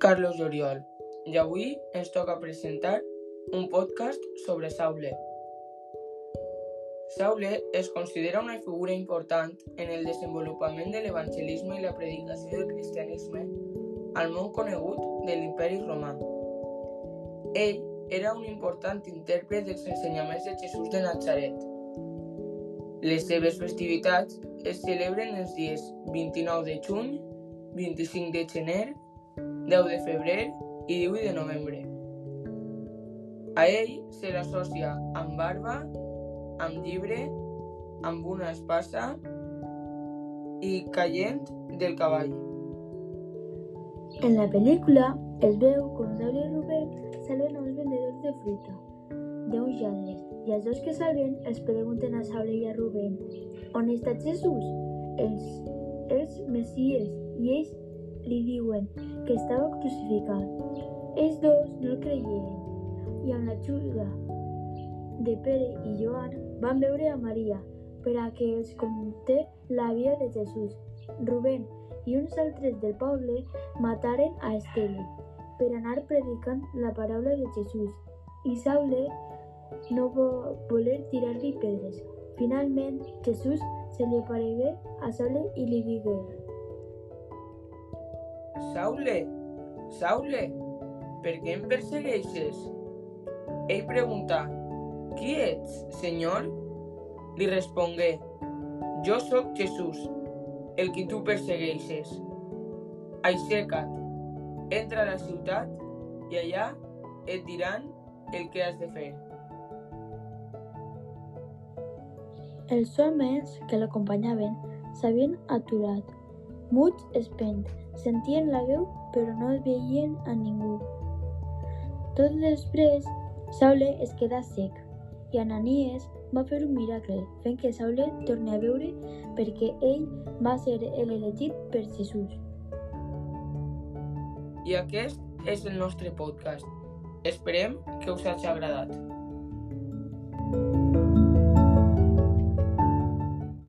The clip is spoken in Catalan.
Carlos Oriol i avui ens toca presentar un podcast sobre Saule. Saule es considera una figura important en el desenvolupament de l'evangelisme i la predicació del cristianisme al món conegut de l'imperi romà. Ell era un important intèrpret dels ensenyaments de Jesús de Nazaret. Les seves festivitats es celebren els dies 29 de juny, 25 de gener, 10 de febrer i 18 de novembre. A ell se l'associa amb barba, amb llibre, amb una espasa i caient del cavall. En la pel·lícula es veu com Saul i Rubén salven a uns vendedors de fruita d'uns lladres i els dos que salven els pregunten a Saul i a Rubén on està Jesús, els, els messies, i ells li diuen que estava crucificat. Ells dos no el creien i amb l'ajuda de Pere i Joan van veure a Maria per a que els conté la vida de Jesús. Rubén i uns altres del poble mataren a Esteve per anar predicant la paraula de Jesús i Saule no va voler tirar-li pedres. Finalment, Jesús se li aparegué a Saule i li digué Saule, Saule, per què em persegueixes? Ell preguntà, qui ets, senyor? Li respongué, jo sóc Jesús, el que tu persegueixes. Aixeca't, entra a la ciutat i allà et diran el que has de fer. Els homes que l'acompanyaven s'havien aturat. Muts espent, sentien la veu però no veien a ningú. Tot després, Saule es quedà sec i Ananies va fer un miracle fent que Saule torni a veure perquè ell va ser elegit per Jesús. I aquest és el nostre podcast. Esperem que us hagi agradat.